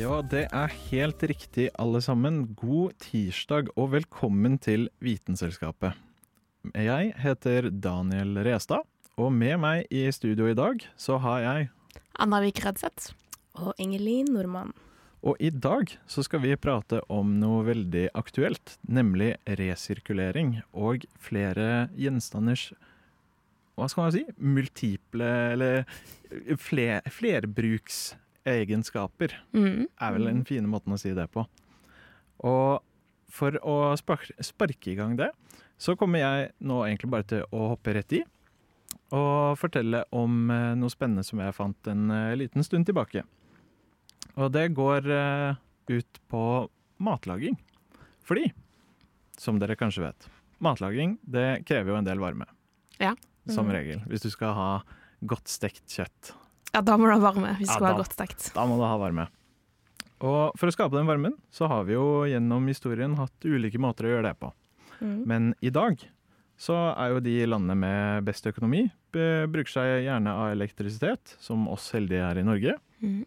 Ja, det er helt riktig alle sammen. God tirsdag og velkommen til Vitenselskapet. Jeg heter Daniel Restad, og med meg i studio i dag så har jeg Anna Vik Redseth. Og Ingelin Nordmann. Og i dag så skal vi prate om noe veldig aktuelt, nemlig resirkulering og flere gjenstanders hva skal man si? Multiple eller fler, flerbruksegenskaper Mm. er vel den fine måten å si det på. Og for å spark, sparke i gang det, så kommer jeg nå egentlig bare til å hoppe rett i. Og fortelle om eh, noe spennende som jeg fant en eh, liten stund tilbake. Og det går eh, ut på matlaging. Fordi, som dere kanskje vet, matlaging det krever jo en del varme. Ja. Som Mm. regel. Hvis du skal ha godt stekt kjøtt. Ja, da må du ha varme hvis det Ja, skal da- være godt stekt. Da må du ha varme. Og for å skape den varmen, så har vi jo gjennom historien hatt ulike måter å gjøre det på. Mm. Men i dag så er jo de landene med best økonomi bruker seg gjerne av elektrisitet, som oss heldige er i Norge. Mm.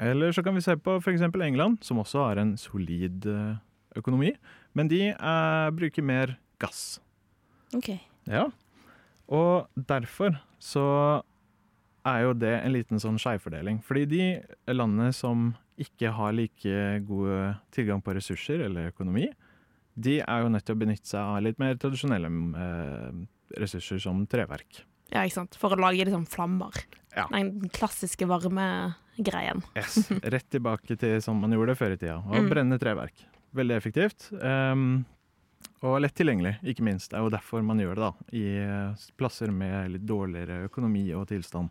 Eller så kan vi se på f.eks. England, som også har en solid eh, økonomi. Men de er, bruker mer gass. OK. Ja. Og derfor så er jo det en liten sånn skjevfordeling. Fordi de landene som ikke har like god tilgang på ressurser eller økonomi, de er jo nødt til å benytte seg av litt mer tradisjonelle eh, ressurser som treverk. Ja, ikke sant? For å lage liksom flammer. Ja. Den klassiske varmegreien. Yes. Rett tilbake til som man gjorde før i tida. Å Mm. brenne treverk. Veldig effektivt. Um, og lett tilgjengelig, ikke minst. Det er jo derfor man gjør det, da. I eh, plasser med litt dårligere økonomi og tilstand.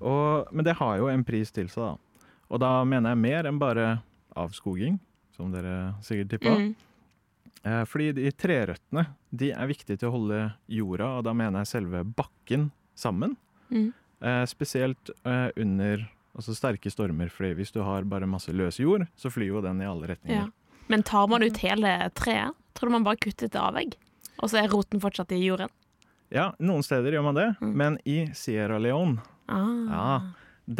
Og, men det har jo en pris til seg, da. Og da mener jeg mer enn bare avskoging, som dere sikkert tippa. Mm. Eh, fordi de trerøttene de er viktige til å holde jorda, og da mener jeg selve bakken, sammen. Mm. Eh, spesielt eh, under altså sterke stormer, fordi hvis du har bare masse løs jord, så flyr jo den i alle Ja. retninger. Men tar man ut hele treet? Tror du man bare kutter et avegg. Og så er roten fortsatt i jorden? Ja, noen steder gjør man det, Mm. men i Sierra Leone, Ah. Ja.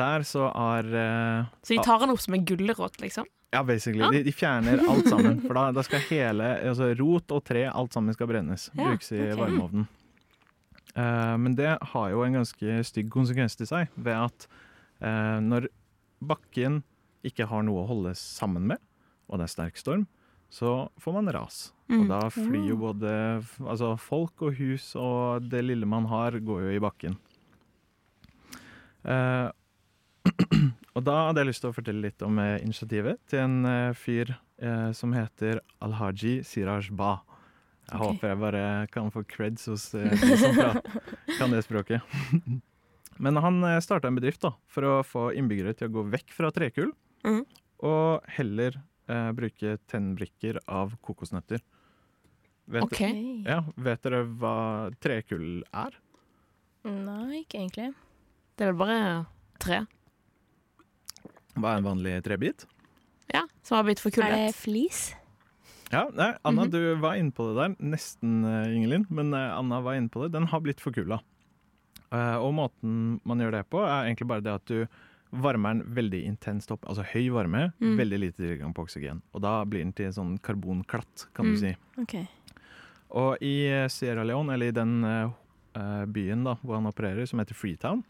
der så er uh, Så de tar den opp som en gulrot, liksom? Ja, basically. Ja. De, de fjerner alt sammen. For da, da skal hele altså rot og tre, alt sammen skal brennes. Ja, brukes i okay. varmeovnen. Uh, men det har jo en ganske stygg konsekvens til seg, ved at uh, når bakken ikke har noe å holde sammen med, og det er sterk storm, så får man ras. Og Mm. da flyr jo både altså folk og hus og det lille man har, går jo i bakken. Eh, og da hadde jeg lyst til å fortelle litt om eh, initiativet til en eh, fyr som heter Alhaji Siraj Ba. Jeg okay. håper jeg bare kan få creds hos de som kan det språket. Men han starta en bedrift da, for å få innbyggere til å gå vekk fra trekull, mm. og heller eh, bruke tennbrikker av kokosnøtter. Vet, OK. ja, vet dere hva trekull er? Nei, ikke egentlig. Det er vel bare tre? Hva er en vanlig trebit? Ja, som har blitt Er det flis? Ja, nei, Anna, Mhm. du var inne på det der. Nesten, uh, Ingelin, men eh, Anna var inne på det. Den har blitt forkulla. Eh, og måten man gjør det på, er egentlig bare det at du varmer den veldig intenst opp. Altså høy varme, Mm. veldig lite tilgang på oksygen. Og da blir den til en sånn karbonklatt, kan du Mm. si. OK. Og i eh, Sierra Leone, eller i den eh, eh, byen da, hvor han opererer, som heter Freetown,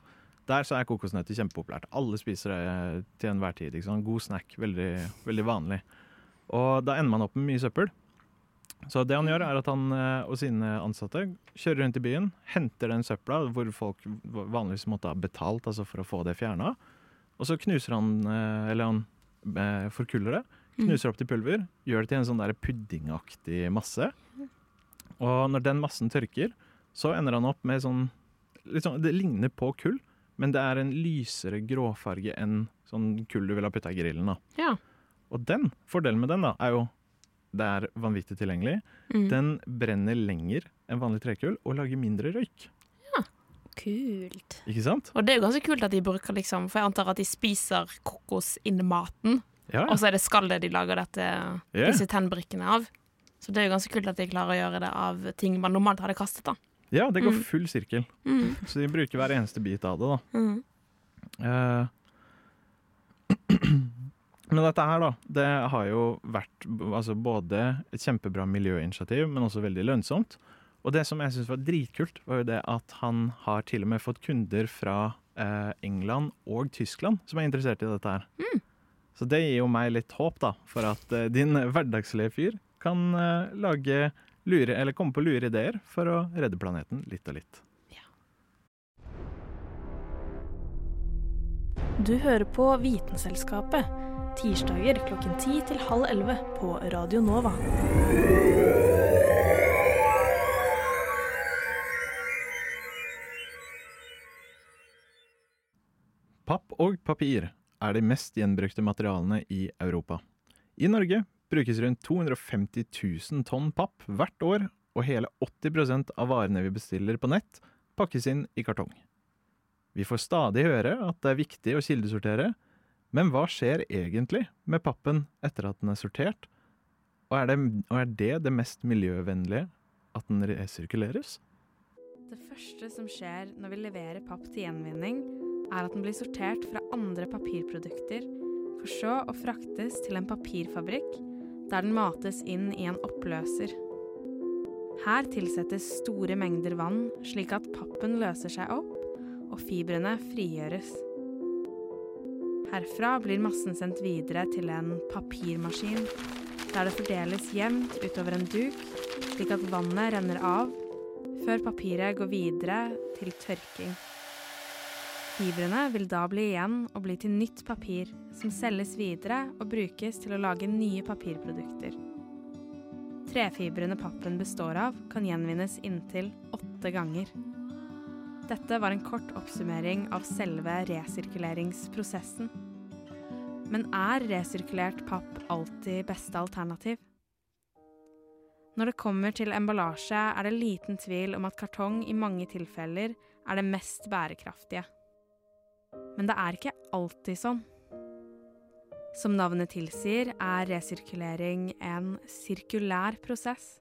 der så er kokosnøtter kjempepopulært. Alle spiser det til enhver tid. God snack, veldig, veldig vanlig. Og da ender man opp med mye søppel. Så det han gjør, er at han eh, og sine ansatte kjører rundt i byen, henter den søpla hvor folk vanligvis måtte ha betalt altså for å få det fjerna, og så knuser han, eh, eller han eh, forkuller det, Mm. knuser opp til pulver, gjør det til en sånn der puddingaktig masse. Og når den massen tørker, så ender han opp med sånn, sånn Det ligner på kull, men det er en lysere gråfarge enn sånn kull du ville ha putta i grillen. da. Ja. Og den, fordelen med den da, er jo det er vanvittig tilgjengelig. Mm. Den brenner lenger enn vanlig trekull og lager mindre røyk. Ja, Kult. Ikke sant? Og det er jo ganske kult at de bruker liksom For jeg antar at de spiser kokos innen maten, Ja, og så er det skallet de lager dette, yeah. disse tennbrikkene av. Så det er jo ganske kult at de klarer å gjøre det av ting man normalt hadde kastet. da ja det går Mm. full sirkel. mm. Så de bruker hver eneste bit av det. da. Mm. Eh, Men dette her, da, det har jo vært altså både et kjempebra miljøinitiativ, men også veldig lønnsomt. Og det som jeg syns var dritkult, var jo det at han har til og med fått kunder fra eh, England og Tyskland som er interessert i dette her. Så det gir jo meg litt håp, da, for at eh, din hverdagslige fyr kan eh, lage lure, eller komme på lure ideer for å redde planeten litt og litt. Du hører på Vitenselskapet. Tirsdager klokken ti til halv 11 på Radio Nova. Papp og papir er de mest gjenbrukte materialene i Europa. I Norge brukes rundt 250 000 tonn papp hvert år, og hele 80% av varene vi bestiller på nett, pakkes inn i kartong. Vi får stadig høre at det er viktig å kildesortere, men hva skjer egentlig med pappen etter at den er sortert? Og er det, og er det det mest miljøvennlige at den resirkuleres? Det første som skjer når vi leverer papp til gjenvinning, er at den blir sortert fra andre papirprodukter, for så å fraktes til en papirfabrikk, der den mates inn i en oppløser. Her tilsettes store mengder vann, slik at pappen løser seg opp, og fibrene frigjøres. Herfra blir massen sendt videre til en papirmaskin, der det fordeles jevnt utover en duk, slik at vannet renner av før papiret går videre til tørking. Fibrene vil da bli igjen og bli til nytt papir, som selges videre og brukes til å lage nye papirprodukter. Trefibrene pappen består av, kan gjenvinnes inntil åtte ganger. Dette var en kort oppsummering av selve resirkuleringsprosessen. Men er resirkulert papp alltid beste alternativ? Når det kommer til emballasje, er det liten tvil om at kartong i mange tilfeller er det mest bærekraftige. Men det er ikke alltid sånn. Som navnet tilsier, er resirkulering en sirkulær prosess.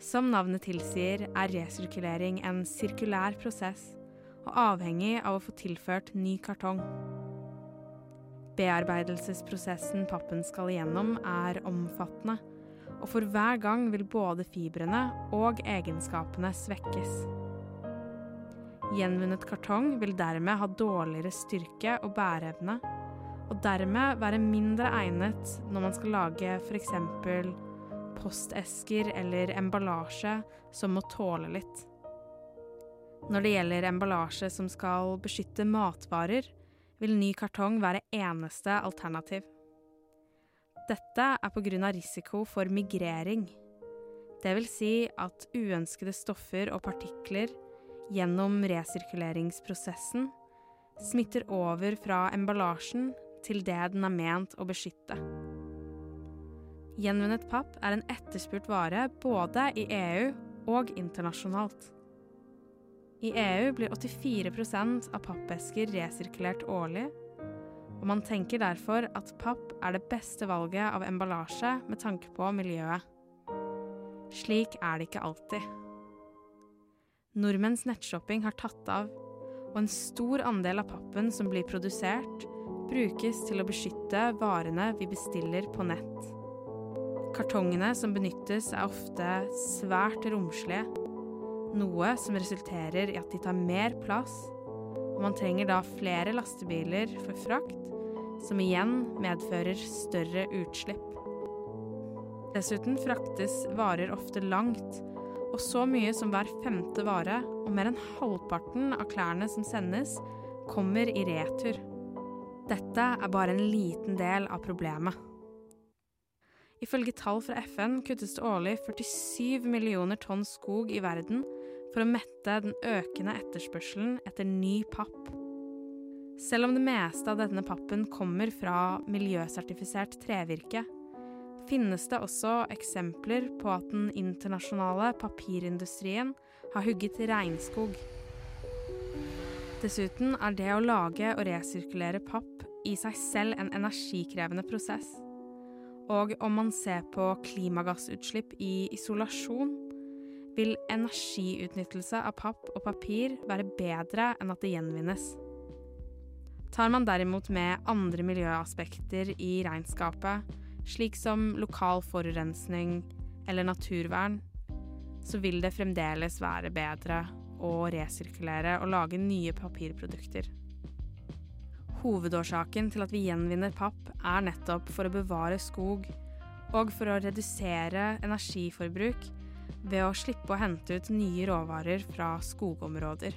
Som navnet tilsier, er resirkulering en sirkulær prosess og avhengig av å få tilført ny kartong. Bearbeidelsesprosessen pappen skal igjennom, er omfattende, og for hver gang vil både fibrene og egenskapene svekkes. Gjenvunnet kartong vil dermed ha dårligere styrke og bæreevne, og dermed være mindre egnet når man skal lage f.eks. postesker eller emballasje som må tåle litt. Når det gjelder emballasje som skal beskytte matvarer, vil ny kartong være eneste alternativ. Dette er pga. risiko for migrering. Det vil si at uønskede stoffer og partikler gjennom resirkuleringsprosessen smitter over fra emballasjen til det den er ment å beskytte. Gjenvunnet papp er en etterspurt vare både i EU og internasjonalt. I EU blir 84% av pappesker resirkulert årlig, og man tenker derfor at papp er det beste valget av emballasje med tanke på miljøet. Slik er det ikke alltid. Nordmenns nettshopping har tatt av, og en stor andel av pappen som blir produsert, brukes til å beskytte varene vi bestiller på nett. Kartongene som benyttes er ofte svært romslige, noe som resulterer i at de tar mer plass, og man trenger da flere lastebiler for frakt, som igjen medfører større utslipp. Dessuten fraktes varer ofte langt, og så mye som hver femte vare og mer enn halvparten av klærne som sendes, kommer i retur. Dette er bare en liten del av problemet. Ifølge tall fra FN kuttes det årlig 47 millioner tonn skog i verden for å mette den økende etterspørselen etter ny papp. Selv om det meste av denne pappen kommer fra miljøsertifisert trevirke, finnes det også eksempler på at den internasjonale papirindustrien har hugget regnskog. Dessuten er det å lage og resirkulere papp i seg selv en energikrevende prosess. Og om man ser på klimagassutslipp i isolasjon, vil energiutnyttelse av papp og papir være bedre enn at det gjenvinnes. Tar man derimot med andre miljøaspekter i regnskapet, slik som lokal forurensning eller naturvern, så vil det fremdeles være bedre å resirkulere og lage nye papirprodukter. Hovedårsaken til at vi gjenvinner papp, er nettopp for å bevare skog og for å redusere energiforbruk ved å slippe å hente ut nye råvarer fra skogområder.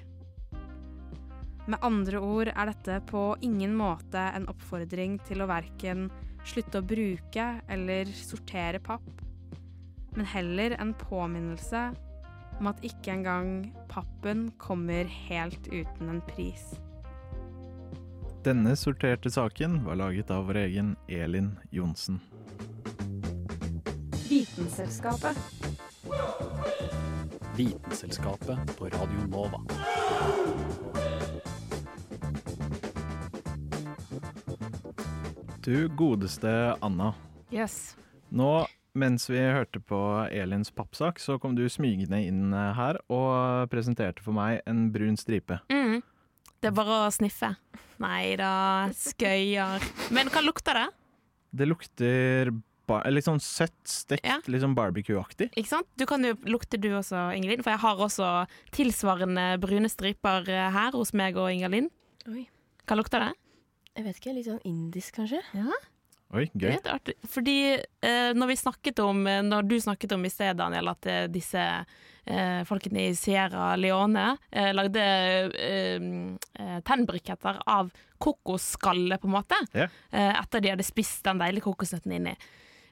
Med andre ord er dette på ingen måte en oppfordring til å verken slutte å bruke eller sortere papp, men heller en påminnelse om at ikke engang pappen kommer helt uten en pris. Denne sorterte saken var laget av vår egen Elin Johnsen. Vitenselskapet. Vitenselskapet på Radio Nova. Du godeste Anna. Yes. Nå, mens vi hørte på Elins pappsak, så kom du smygende inn eh, her og presenterte for meg en brun stripe. Mm. Det er bare å sniffe. Nei da, skøyer. Men hva lukter det? Det lukter litt sånn søtt, stekt, Ja. litt sånn barbecue-aktig. Ikke sant? Du kan jo lukte du også, Ingelin, for jeg har også tilsvarende brune striper eh, her hos meg og Ingelin. Oi. Hva lukter det? Jeg vet ikke, litt sånn indisk kanskje? Oi, Det gøy. er. Fordi eh, når vi snakket om eh, Når du snakket om i sted, Daniel, at eh, disse eh, folkene i Sierra Leone eh, lagde eh, tennbriketter av kokosskalle, på en måte, Ja. eh, etter de hadde spist den deilige kokosnøtten inni.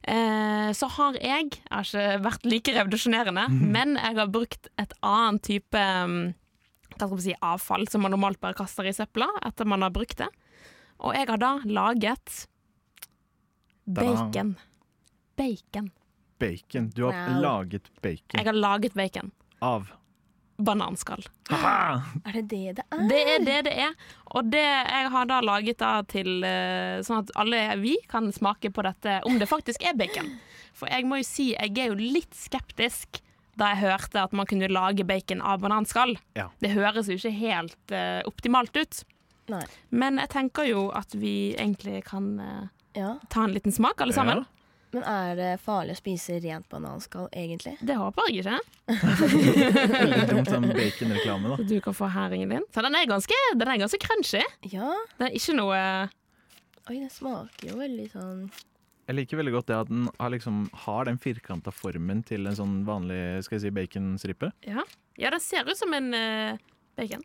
Eh, så har jeg, jeg har ikke vært like revolusjonerende, men jeg har brukt et annet type mm, hva skal man si, avfall som man normalt bare kaster i søpla etter man har brukt det. Og jeg har da laget bacon. Bacon. Bacon. Du har ja. laget Jeg har laget bacon. av Bananskall. Haha! Er det det det er? Det er det det er. Og det jeg har da laget da til eh, Sånn at alle vi kan smake på dette, om det faktisk er bacon. For jeg må jo si, jeg er jo litt skeptisk da jeg hørte at man kunne lage bacon av bananskall. Ja. Det høres jo ikke helt uh, optimalt ut. Nei. Men jeg tenker jo at vi egentlig kan eh, Ja. ta en liten smak, alle sammen. Men er det farlig å spise rent bananskall, egentlig? Det håper jeg ikke. Veldig dumt sånn bacon-reklame, da. Så du kan få herringen din. Så den er ganske, den er ganske crunchy. Ja. Det er ikke noe Oi, den smaker jo veldig sånn Jeg liker veldig godt det at den har, liksom, har den firkanta formen til en sånn vanlig skal jeg si, baconstripe. Ja, ja den ser ut som en uh, bacon.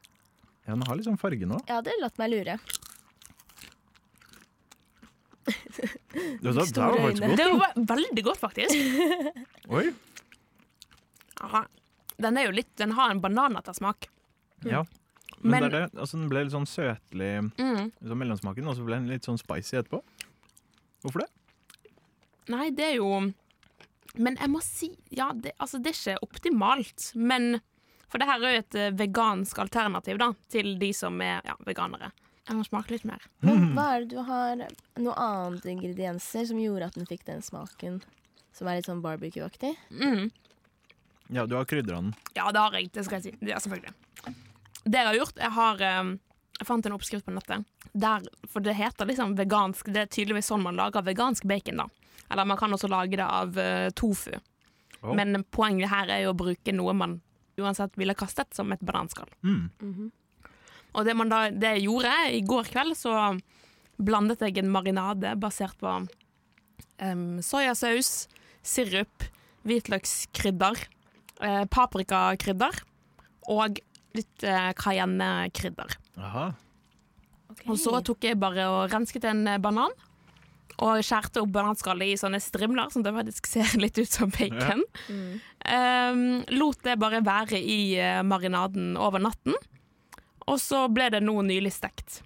Ja, den har litt sånn farge nå. Jeg hadde latt meg lure. Det, det, det var faktisk godt. Det var veldig godt, faktisk. Oi. Aha. Den er jo litt Den har en bananettersmak. Ja. Men, Men- det det. Altså, den ble litt sånn søtlig Mm. sånn mellomsmaken, og så ble den litt sånn spicy etterpå. Hvorfor det? Nei, det er jo Men jeg må si Ja, det, altså, det er ikke optimalt, men For det her er jo et eh, vegansk alternativ da til de som er ja, veganere. Jeg må smake litt mer. Men hva er det du har Noe annet ingredienser som gjorde at den fikk den smaken som er litt sånn barbecue-aktig? Mm. Ja, du har krydra den. Ja, det har jeg. Det skal jeg si. Ja, selvfølgelig. Det jeg har gjort, jeg har eh, Jeg fant en oppskrift på nettet. Der, for det heter liksom vegansk Det er tydeligvis sånn man lager vegansk bacon, da. Eller man kan også lage det av eh, tofu. Oh. Men poenget her er jo å bruke noe man uansett ville kastet, som et bananskall. Mm. Og det, man da, det jeg gjorde i går kveld, så blandet jeg en marinade basert på um, soyasaus, sirup, hvitløkskrydder, eh, paprikakrydder og litt eh, cayennekrydder. Aha. Og så tok jeg bare og rensket en banan. Og skjærte opp bananskallet i sånne strimler, som det faktisk ser litt ut som bacon. Mm. Um, lot det bare være i eh, marinaden over natten. Og så ble det nå nylig stekt.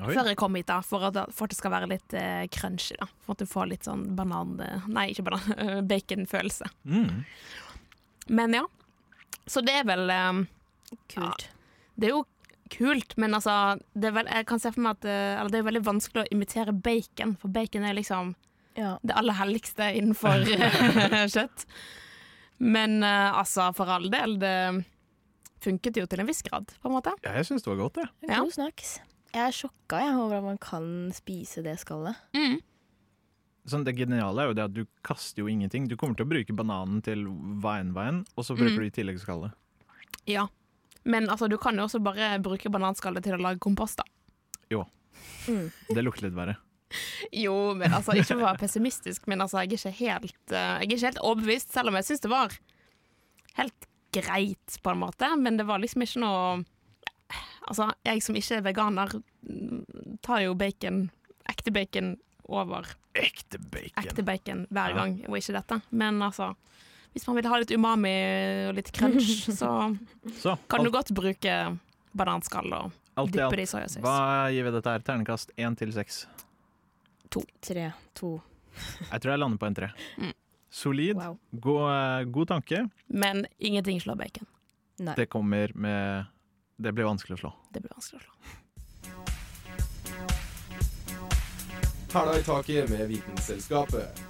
Oi. Før jeg kom hit, da, for at, for at det skal være litt uh, crunchy. da For at du får litt sånn banan... eh, Nei, ikke banan, eh, bacon-følelse. Mm. Men ja. Så det er vel um, Kult. Det er jo kult, men altså det er vel, Jeg kan se for meg at uh, Eller det er veldig vanskelig å imitere bacon, for bacon er liksom Ja. det aller helligste innenfor kjøtt. Men uh, altså, for all del, det funket jo til en viss grad, på en måte. Ja, jeg syns det var godt, jeg. Ja. God snacks. Jeg er sjokka jeg, over at man kan spise det skallet. Mm. Sånn, det geniale er jo det at du kaster jo ingenting. Du kommer til å bruke bananen til hva enn hva og så bruker Mm. du i tillegg skallet. Ja. Men altså, du kan jo også bare bruke bananskallet til å lage kompost, da. Mm. Det lukter litt verre. Jo, men altså, ikke for å være pessimistisk, men altså, jeg er ikke helt, eh, jeg er ikke helt overbevist, selv om jeg syns det var helt greit, på en måte. Men det var liksom ikke noe Altså, jeg som ikke er veganer, mm, tar jo bacon, ekte bacon, over Ekte bacon. ekte bacon hver gang, og ikke dette. Men altså, hvis man vil ha litt umami og litt crunch, så Så kan du godt bruke bananskall og dyppe det i soyasaus. hva gir vi dette her? Ternekast én til seks. Tre, to. Jeg tror jeg lander på en tre. Mm. Solid, Wow. god, god tanke. Men ingenting slår bacon. Nei. Det kommer med Det blir vanskelig å slå. Det blir vanskelig å slå. Hæla i taket med Vitenselskapet.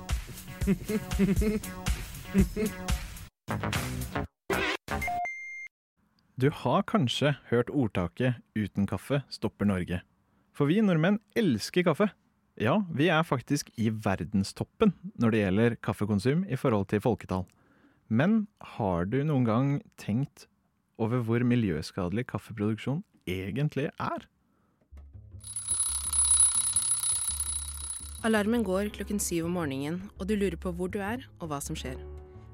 Du har kanskje hørt ordtaket 'uten kaffe stopper Norge'. For vi nordmenn elsker kaffe. Ja, vi er faktisk i verdenstoppen når det gjelder kaffekonsum i forhold til folketall. Men har du noen gang tenkt over hvor miljøskadelig kaffeproduksjon egentlig er? Alarmen går klokken syv om morgenen, og du lurer på hvor du er og hva som skjer.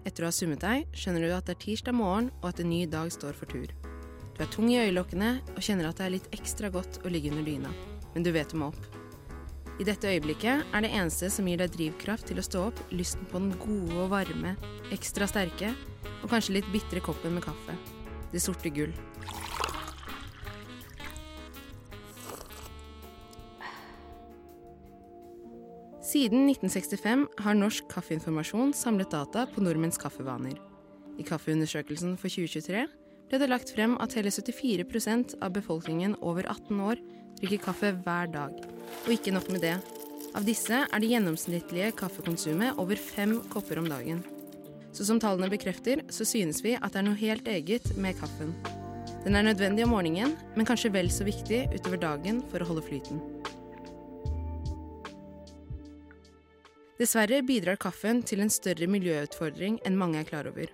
Etter å ha summet deg, skjønner du at det er tirsdag morgen og at en ny dag står for tur. Du er tung i øyelokkene og kjenner at det er litt ekstra godt å ligge under dyna, men du vet du må opp. I dette øyeblikket er det eneste som gir deg drivkraft til å stå opp, lysten på den gode og varme, ekstra sterke og kanskje litt bitre koppen med kaffe. Det sorte gull. Siden 1965 har Norsk Kaffeinformasjon samlet data på nordmenns kaffevaner. I Kaffeundersøkelsen for 2023 ble det lagt frem at hele 74% av befolkningen over 18 år drikker kaffe hver dag. Og ikke nok med det. Av disse er det gjennomsnittlige kaffekonsumet over fem kopper om dagen. Så som tallene bekrefter, så synes vi at det er noe helt eget med kaffen. Den er nødvendig om morgenen, men kanskje vel så viktig utover dagen for å holde flyten. Dessverre bidrar kaffen til en større miljøutfordring enn mange er klar over,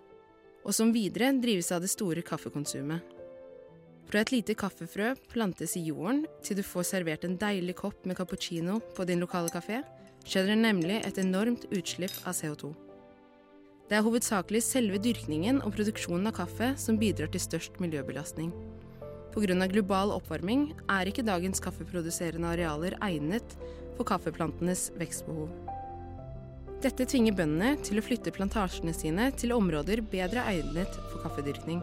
og som videre drives av det store kaffekonsumet. Fra et lite kaffefrø plantes i jorden til du får servert en deilig kopp med cappuccino på din lokale kafé, skjer det nemlig et enormt utslipp av CO2. Det er hovedsakelig selve dyrkningen og produksjonen av kaffe som bidrar til størst miljøbelastning. Pga. global oppvarming er ikke dagens kaffeproduserende arealer egnet for kaffeplantenes vekstbehov. Dette tvinger bøndene til å flytte plantasjene sine til områder bedre egnet for kaffedyrkning.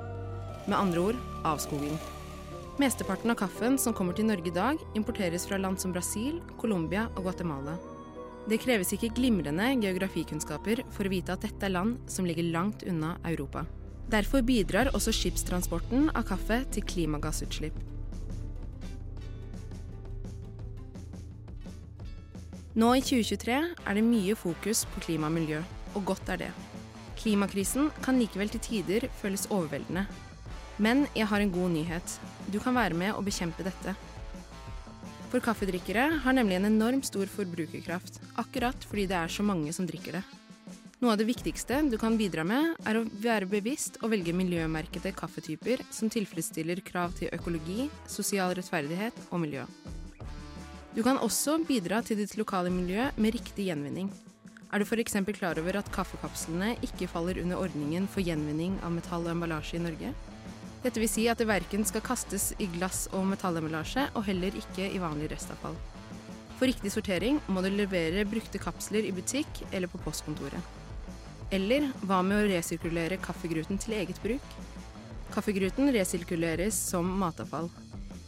Med andre ord avskoging. Mesteparten av kaffen som kommer til Norge i dag, importeres fra land som Brasil, Colombia og Guatemala. Det kreves ikke glimrende geografikunnskaper for å vite at dette er land som ligger langt unna Europa. Derfor bidrar også skipstransporten av kaffe til klimagassutslipp. Nå i 2023 er det mye fokus på klima og miljø, og godt er det. Klimakrisen kan likevel til tider føles overveldende. Men jeg har en god nyhet. Du kan være med og bekjempe dette. For kaffedrikkere har nemlig en enormt stor forbrukerkraft, akkurat fordi det er så mange som drikker det. Noe av det viktigste du kan bidra med, er å være bevisst og velge miljømerkede kaffetyper som tilfredsstiller krav til økologi, sosial rettferdighet og miljø. Du kan også bidra til ditt lokale miljø med riktig gjenvinning. Er du f.eks. klar over at kaffekapslene ikke faller under ordningen for gjenvinning av metall og emballasje i Norge? Dette vil si at det verken skal kastes i glass- og metallemballasje, og heller ikke i vanlig restavfall. For riktig sortering må du levere brukte kapsler i butikk eller på postkontoret. Eller hva med å resirkulere kaffegruten til eget bruk? Kaffegruten resirkuleres som matavfall.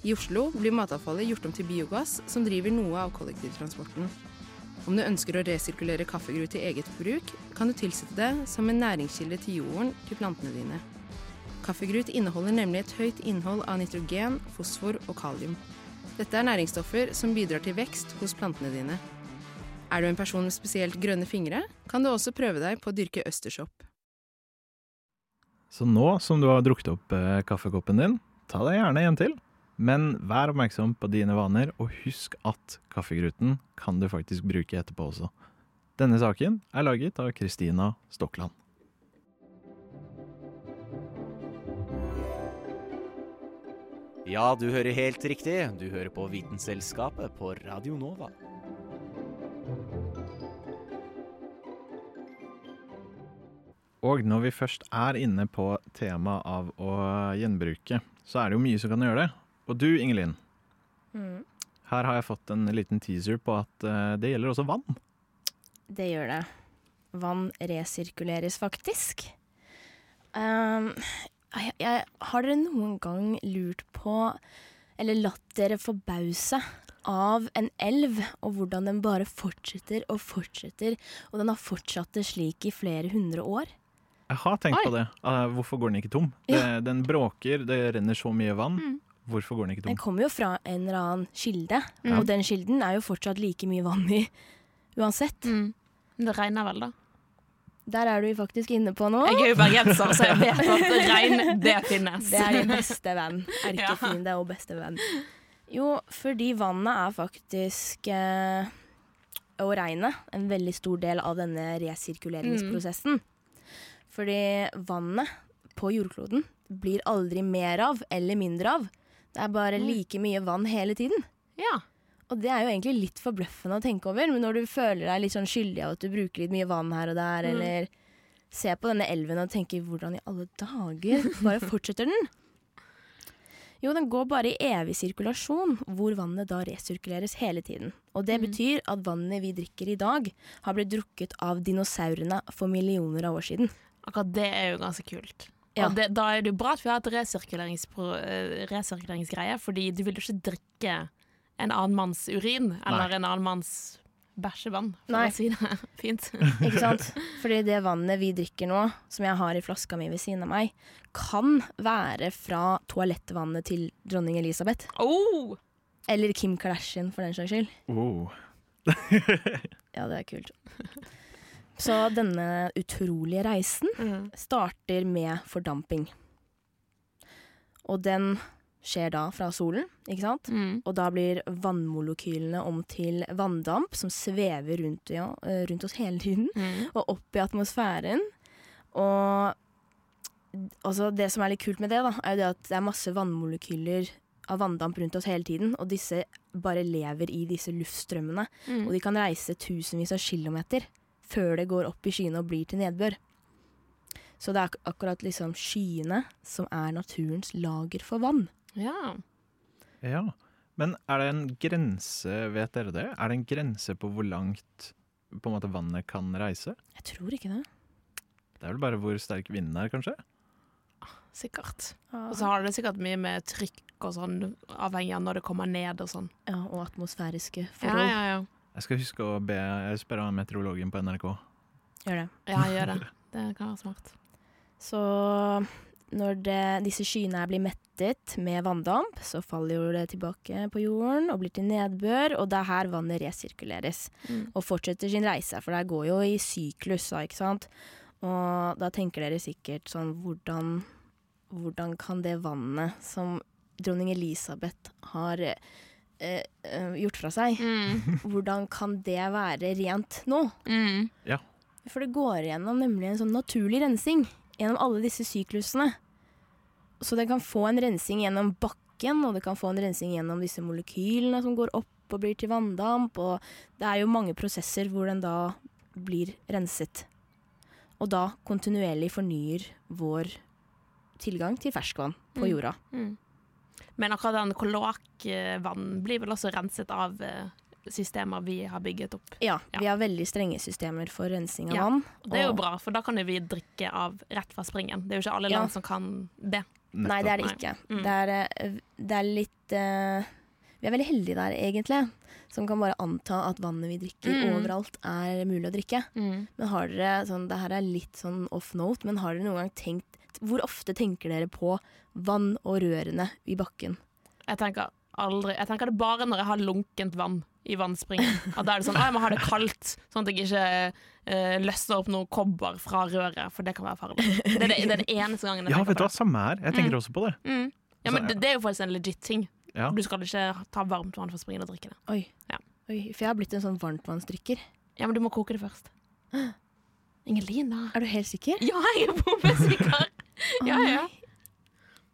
I Oslo blir matavfallet gjort om til biogass, som driver noe av kollektivtransporten. Om du ønsker å resirkulere kaffegrut til eget bruk, kan du tilsette det som en næringskilde til jorden til plantene dine. Kaffegrut inneholder nemlig et høyt innhold av nitrogen, fosfor og kalium. Dette er næringsstoffer som bidrar til vekst hos plantene dine. Er du en person med spesielt grønne fingre, kan du også prøve deg på å dyrke østersopp. Så nå som du har drukket opp eh, kaffekoppen din, ta deg gjerne en til. Men vær oppmerksom på dine vaner, og husk at kaffegruten kan du faktisk bruke etterpå også. Denne saken er laget av Kristina Stokland. Ja, du hører helt riktig. Du hører på Vitenselskapet på Radio Nova. Og når vi først er inne på temaet av å gjenbruke, så er det jo mye som kan gjøre det. Og du, Ingelin, Mm. her har jeg fått en liten teaser på at eh, det gjelder også vann. Det gjør det. Vann resirkuleres faktisk. Um, jeg, jeg, har dere noen gang lurt på, eller latt dere forbause av en elv, og hvordan den bare fortsetter og fortsetter, og den har fortsatt det slik i flere hundre år? Jeg har tenkt Oi. på det. Eh, hvorfor går den ikke tom? Ja. Det, den bråker, det renner så mye vann. Mm. Hvorfor går den ikke tom? Den kommer jo fra en eller annen kilde, mm. og den kilden er jo fortsatt like mye vann i uansett. Det regner vel, da. Der er du faktisk inne på noe. Jeg er jo bergenser, så jeg vet at regn, det finnes. Det er din beste venn. Ja. Erkefiende og beste venn. Jo, fordi vannet er faktisk eh, Og regnet en veldig stor del av denne resirkuleringsprosessen. Fordi vannet på jordkloden blir aldri mer av eller mindre av. Det er bare Mm. like mye vann hele tiden. Ja. Og det er jo egentlig litt forbløffende å tenke over, men når du føler deg litt sånn skyldig av at du bruker litt mye vann her og der, Mm. eller ser på denne elven og tenker 'hvordan i alle dager bare fortsetter den'? Jo, den går bare i evig sirkulasjon, hvor vannet da resirkuleres hele tiden. Og det Mm. betyr at vannet vi drikker i dag, har blitt drukket av dinosaurene for millioner av år siden. Akkurat det er jo ganske kult. Ja. Og det, da er det jo bra at vi har et eh, resirkuleringsgreie, fordi du vil jo ikke drikke en annen manns urin eller Nei. en annen manns bæsjevann, for Nei. å si det fint. Ikke sant? Fordi det vannet vi drikker nå, som jeg har i flaska mi ved siden av meg, kan være fra toalettvannet til dronning Elisabeth. Oh! Eller Kim Kardashian, for den saks skyld. Oh. Ja, det er kult. Så denne utrolige reisen starter med fordamping. Og den skjer da fra solen, ikke sant? Og da blir vannmolekylene om til vanndamp som svever rundt, ja, eh, rundt oss hele tiden, og opp i atmosfæren. Og altså, det som er litt kult med det, da, er jo det at det er masse vannmolekyler av vanndamp rundt oss hele tiden, og disse bare lever i disse luftstrømmene. Mm. Og de kan reise tusenvis av kilometer før det går opp i skyene og blir til nedbør. Så det er akkurat liksom skyene som er naturens lager for vann. Ja. Ja. Men er det en grense, vet dere det? Er det en grense på hvor langt på en måte vannet kan reise? Jeg tror ikke det. Det er vel bare hvor sterk vinden er, kanskje? Sikkert. Og så har det sikkert mye med trykk og sånn, avhengig av når det kommer ned og sånn. Ja, og atmosfæriske Ja, forhold. ja, ja. Jeg skal huske å be, spørre meteorologen på NRK. Gjør det. Ja, gjør det. Det kan være smart. Så når det, disse skyene blir mettet med vanndamp, så faller jo det tilbake på jorden og blir til nedbør, og det er her vannet resirkuleres Mm. og fortsetter sin reise, for det går jo i syklus, da, ikke sant? Og da tenker dere sikkert sånn, hvordan, hvordan kan det vannet som dronning Elisabeth har eh, eh, gjort fra seg, hvordan kan det være rent nå? Ja. For det går igjennom nemlig en sånn naturlig rensing gjennom alle disse syklusene. Så det kan få en rensing gjennom bakken, og det kan få en rensing gjennom disse molekylene som går opp og blir til vanndamp, og det er jo mange prosesser hvor den da blir renset. Og da kontinuerlig fornyer vår tilgang til ferskvann på Mm. jorda. Mm. Men akkurat den kloakkvann blir vel også renset av eh, systemer vi har bygget opp. Ja, vi har veldig strenge systemer for rensing av Ja, vann. Det er jo bra, for da kan vi drikke av rett fra springen. Det er jo ikke alle Ja. land som kan det. Nei, det er det ikke. Mm. Det, er, eh, det er litt uh, Vi er veldig heldige der, egentlig. Som kan bare anta at vannet vi drikker Mm. overalt, er mulig å drikke. Mm. Men har dere sånn, Det her er litt sånn off note, men har dere noen gang tenkt Hvor ofte tenker dere på vann og rørene i bakken? Jeg tenker aldri Jeg tenker det bare når jeg har lunkent vann i vannspringen. At da er det sånn «Å, jeg må ha det kaldt, sånn at jeg ikke uh, løsner opp noe kobber fra røret, for det kan være farlig. Det er det, det, er den eneste gangen jeg Ja, tenker vet du hva, samme her. Jeg tenker Mm. også på det. det. Mm. Ja, men det, det er jo faktisk en legit ting. Ja. Du skal ikke ta varmt vann fra springen og drikke det. Oi. Ja. Oi, for jeg har blitt en sånn varmtvannsdrikker. Ja, men du må koke det først. Ingelin, da. Er du helt sikker? Ja, jeg er bombesikker! ja, ja.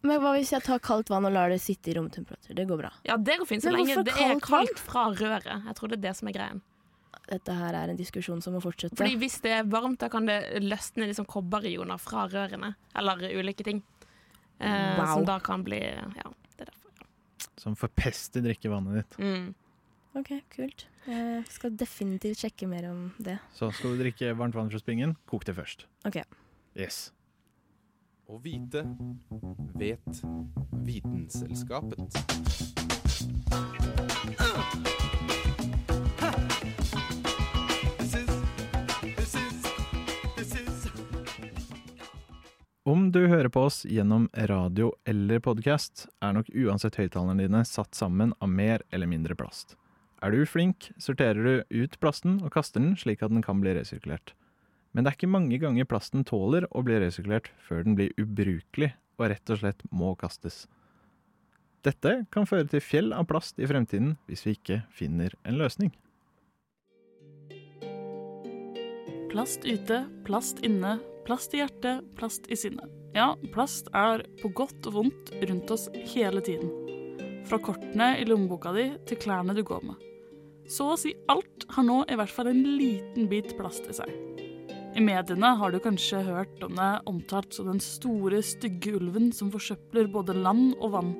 Men hva hvis jeg tar kaldt vann og lar det sitte i romtemperatur? Det går bra. Ja, det går fint så Men lenge det er kaldt kaldt fra røret. Jeg tror det er det som er greien. Dette her er en diskusjon som må fortsette. Fordi hvis det er varmt, da kan det løsne liksom kobberioner fra rørene. Eller ulike ting. Eh, Wow. Som da kan bli Ja, det er derfor. Som forpester drikkevannet ditt. Mm. OK, kult. Jeg skal definitivt sjekke mer om det. Så skal du drikke varmt vann fra springen, kok det først. OK. Yes. Å vite vet Vitenselskapet. Om du hører på oss gjennom radio eller podkast, er nok uansett høyttalerne dine satt sammen av mer eller mindre plast. Er du flink, sorterer du ut plasten og kaster den slik at den kan bli resirkulert. Men det er ikke mange ganger plasten tåler å bli resirkulert før den blir ubrukelig og rett og slett må kastes. Dette kan føre til fjell av plast i fremtiden hvis vi ikke finner en løsning. Plast ute, plast inne, plast i hjertet, plast i sinnet. Ja, plast er på godt og vondt rundt oss hele tiden. Fra kortene i lommeboka di til klærne du går med. Så å si alt har nå i hvert fall en liten bit plast i seg. I mediene har du kanskje hørt om det omtalt som den store, stygge ulven som forsøpler både land og vann.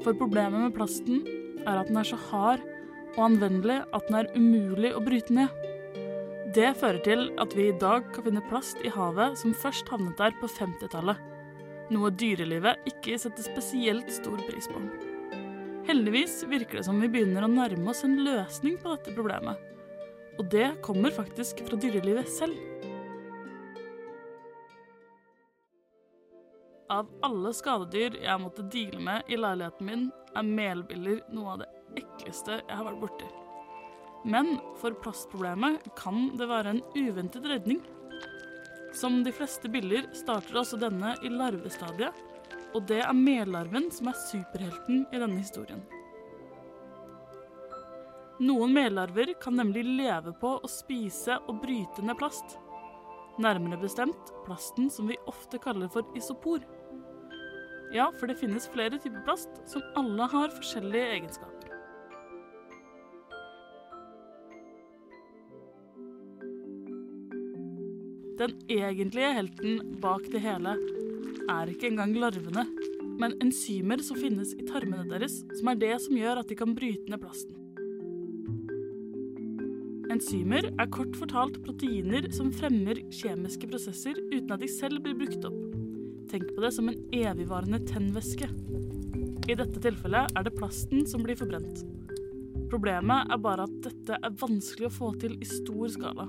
For problemet med plasten er at den er så hard og anvendelig at den er umulig å bryte ned. Det fører til at vi i dag kan finne plast i havet som først havnet der på 50-tallet. Noe dyrelivet ikke setter spesielt stor pris på. Heldigvis virker det som vi begynner å nærme oss en løsning på dette problemet. Og det kommer faktisk fra dyrelivet selv. Av alle skadedyr jeg måtte deale med i leiligheten min, er melbiller noe av det ekleste jeg har vært borti. Men for plastproblemet kan det være en uventet redning. Som de fleste biller starter også denne i larvestadiet, og det er mellarven som er superhelten i denne historien. Noen mellarver kan nemlig leve på å spise og bryte ned plast. Nærmere bestemt plasten som vi ofte kaller for isopor. Ja, for det finnes flere typer plast som alle har forskjellige egenskaper. Den egentlige helten bak det hele er ikke engang larvene, men enzymer som finnes i tarmene deres, som er det som gjør at de kan bryte ned plasten. Enzymer er kort fortalt proteiner som fremmer kjemiske prosesser uten at de selv blir brukt opp. Tenk på det som en evigvarende tennvæske. I dette tilfellet er det plasten som blir forbrent. Problemet er bare at dette er vanskelig å få til i stor skala.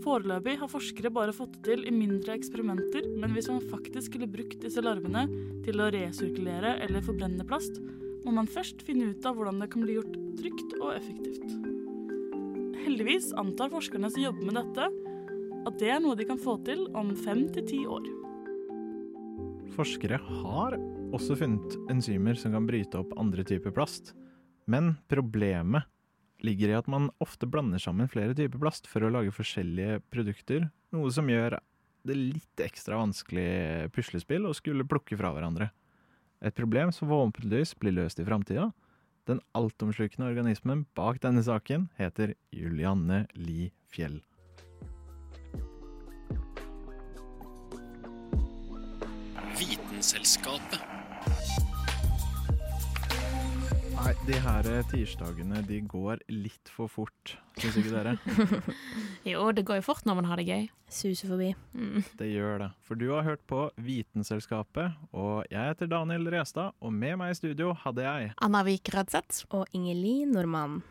Foreløpig har forskere bare fått det til i mindre eksperimenter, men hvis man faktisk skulle brukt disse larvene til å resirkulere eller forbrenne plast, må man først finne ut av hvordan det kan bli gjort trygt og effektivt. Heldigvis antar forskerne som jobber med dette, at det er noe de kan få til om fem til ti år. Forskere har også funnet enzymer som kan bryte opp andre typer plast. Men problemet ligger i at man ofte blander sammen flere typer plast for å lage forskjellige produkter, noe som gjør det litt ekstra vanskelig puslespill å skulle plukke fra hverandre. Et problem som forhåpentligvis blir løst i framtida. Den altomslukende organismen bak denne saken heter Julianne Li Fjell. Vitenselskapet. Nei, de her tirsdagene de går litt for fort, syns ikke dere? Jo, det går jo fort når man har det gøy. Suser forbi. Mm. Det gjør det. For du har hørt på Vitenselskapet, og jeg heter Daniel Restad, og med meg i studio hadde jeg Anna Vik Rødseth. Og Ingelin Normann.